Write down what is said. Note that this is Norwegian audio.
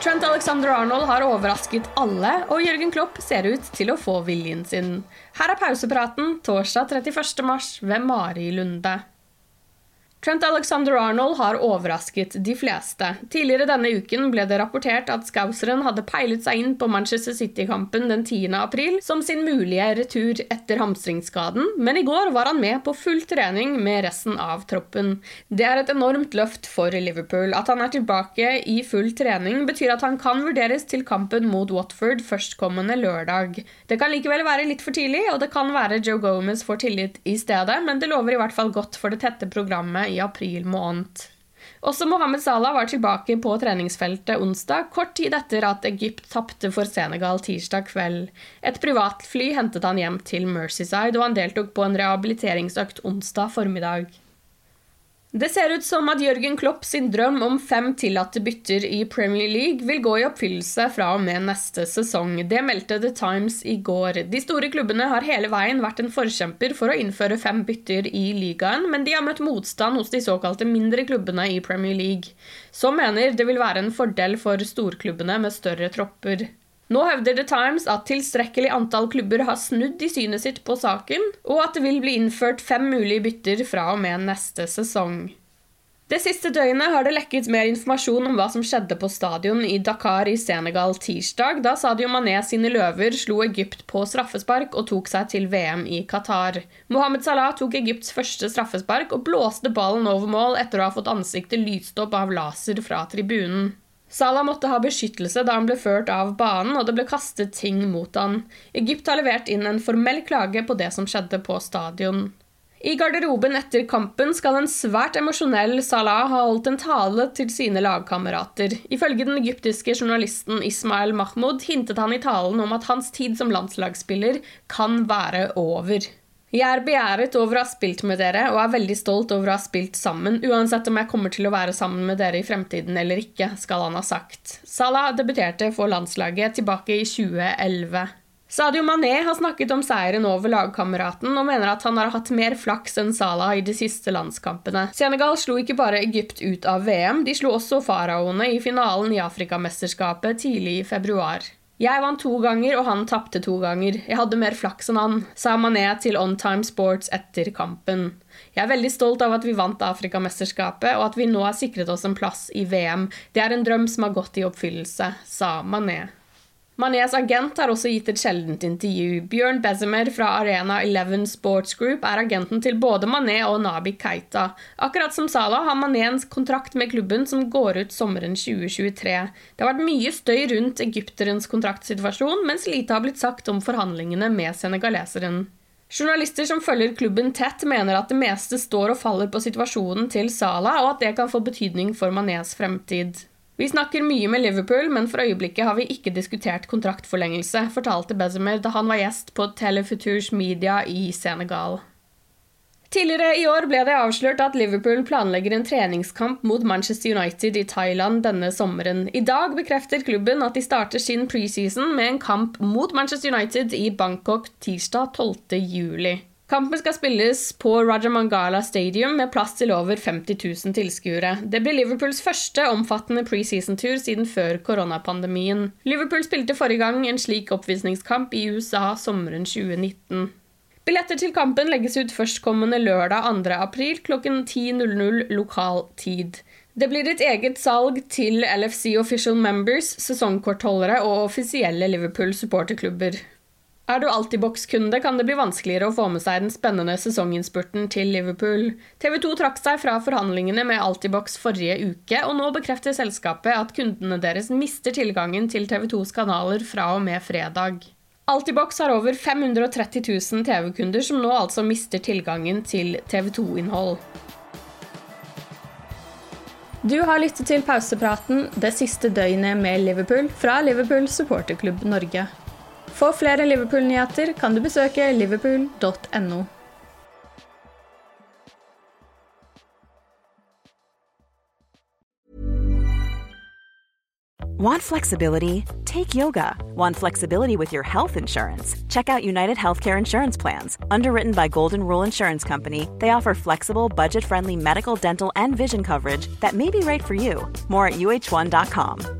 Trent Alexander-Arnold har overrasket alle, og Jørgen Klopp ser ut til å få viljen sin. Her er pausepraten torsdag 31. mars ved Mari Lunde. Trent Alexander-Arnold har overrasket de fleste. Tidligere denne uken ble det rapportert at Scouseren hadde peilet seg inn på Manchester City-kampen den 10. april som sin mulige retur etter hamstringsskaden, men i går var han med på full trening med resten av troppen. Det er et enormt løft for Liverpool. At han er tilbake i full trening, betyr at han kan vurderes til kampen mot Watford førstkommende lørdag. Det kan likevel være litt for tidlig, og det kan være Joe Gomez får tillit i stedet, men det lover i hvert fall godt for det tette programmet i april måned. Også Mohammed Salah var tilbake på treningsfeltet onsdag, kort tid etter at Egypt tapte for Senegal tirsdag kveld. Et privatfly hentet han hjem til Mercyside, og han deltok på en rehabiliteringsøkt onsdag formiddag. Det ser ut som at Jørgen Klopp sin drøm om fem tillatte bytter i Premier League vil gå i oppfyllelse fra og med neste sesong. Det meldte The Times i går. De store klubbene har hele veien vært en forkjemper for å innføre fem bytter i ligaen, men de har møtt motstand hos de såkalte mindre klubbene i Premier League, som mener det vil være en fordel for storklubbene med større tropper. Nå hevder The Times at tilstrekkelig antall klubber har snudd i synet sitt på saken, og at det vil bli innført fem mulige bytter fra og med neste sesong. Det siste døgnet har det lekket mer informasjon om hva som skjedde på stadion i Dakar i Senegal tirsdag, da Sadio Mané sine løver slo Egypt på straffespark og tok seg til VM i Qatar. Mohammed Salah tok Egypts første straffespark og blåste ballen over mål etter å ha fått ansiktet lyst opp av laser fra tribunen. Salah måtte ha beskyttelse da han ble ført av banen, og det ble kastet ting mot han. Egypt har levert inn en formell klage på det som skjedde på stadion. I garderoben etter kampen skal en svært emosjonell Salah ha holdt en tale til sine lagkamerater. Ifølge den egyptiske journalisten Ismail Mahmoud hintet han i talen om at hans tid som landslagsspiller kan være over. Jeg er begjæret over å ha spilt med dere, og er veldig stolt over å ha spilt sammen, uansett om jeg kommer til å være sammen med dere i fremtiden eller ikke, skal han ha sagt. Salah debuterte for landslaget tilbake i 2011. Sadio Mané har snakket om seieren over lagkameraten og mener at han har hatt mer flaks enn Salah i de siste landskampene. Senegal slo ikke bare Egypt ut av VM, de slo også faraoene i finalen i Afrikamesterskapet tidlig i februar. Jeg vant to ganger, og han tapte to ganger. Jeg hadde mer flaks enn han, sa Mané til On Time Sports etter kampen. Jeg er veldig stolt av at vi vant Afrikamesterskapet, og at vi nå har sikret oss en plass i VM. Det er en drøm som har gått i oppfyllelse, sa Mané. Manés agent har også gitt et sjeldent intervju. Bjørn Bezemer fra Arena 11 Sports Group er agenten til både Mané og Nabi Keita. Akkurat som Salah har Mané en kontrakt med klubben som går ut sommeren 2023. Det har vært mye støy rundt egypterens kontraktsituasjon, mens lite har blitt sagt om forhandlingene med senegaleseren. Journalister som følger klubben tett, mener at det meste står og faller på situasjonen til Salah, og at det kan få betydning for Manés fremtid. Vi snakker mye med Liverpool, men for øyeblikket har vi ikke diskutert kontraktforlengelse, fortalte Bezemer da han var gjest på Telefuturs Media i Senegal. Tidligere i år ble det avslørt at Liverpool planlegger en treningskamp mot Manchester United i Thailand denne sommeren. I dag bekrefter klubben at de starter sin preseason med en kamp mot Manchester United i Bangkok tirsdag 12. juli. Kampen skal spilles på Rajamangala Stadium med plass til over 50 000 tilskuere. Det blir Liverpools første omfattende preseason-tur siden før koronapandemien. Liverpool spilte forrige gang en slik oppvisningskamp i USA sommeren 2019. Billetter til kampen legges ut førstkommende lørdag 2. april klokken 10.00 lokal tid. Det blir et eget salg til LFC Official Members, sesongkortholdere og offisielle Liverpool supporterklubber. Er du Altibox-kunde, kan det bli vanskeligere å få med seg den spennende sesonginnspurten til Liverpool. TV 2 trakk seg fra forhandlingene med Altibox forrige uke, og nå bekrefter selskapet at kundene deres mister tilgangen til TV 2s kanaler fra og med fredag. Altibox har over 530 000 TV-kunder som nå altså mister tilgangen til TV2-innhold. Du har lyttet til pausepraten det siste døgnet med Liverpool fra Liverpool supporterklubb Norge. For flere Liverpool-nyheter kan du besøke liverpool.no. Want flexibility? Take yoga. Want flexibility with your health insurance? Check out United Healthcare Insurance Plans. Underwritten by Golden Rule Insurance Company, they offer flexible, budget friendly medical, dental, and vision coverage that may be right for you. More at uh1.com.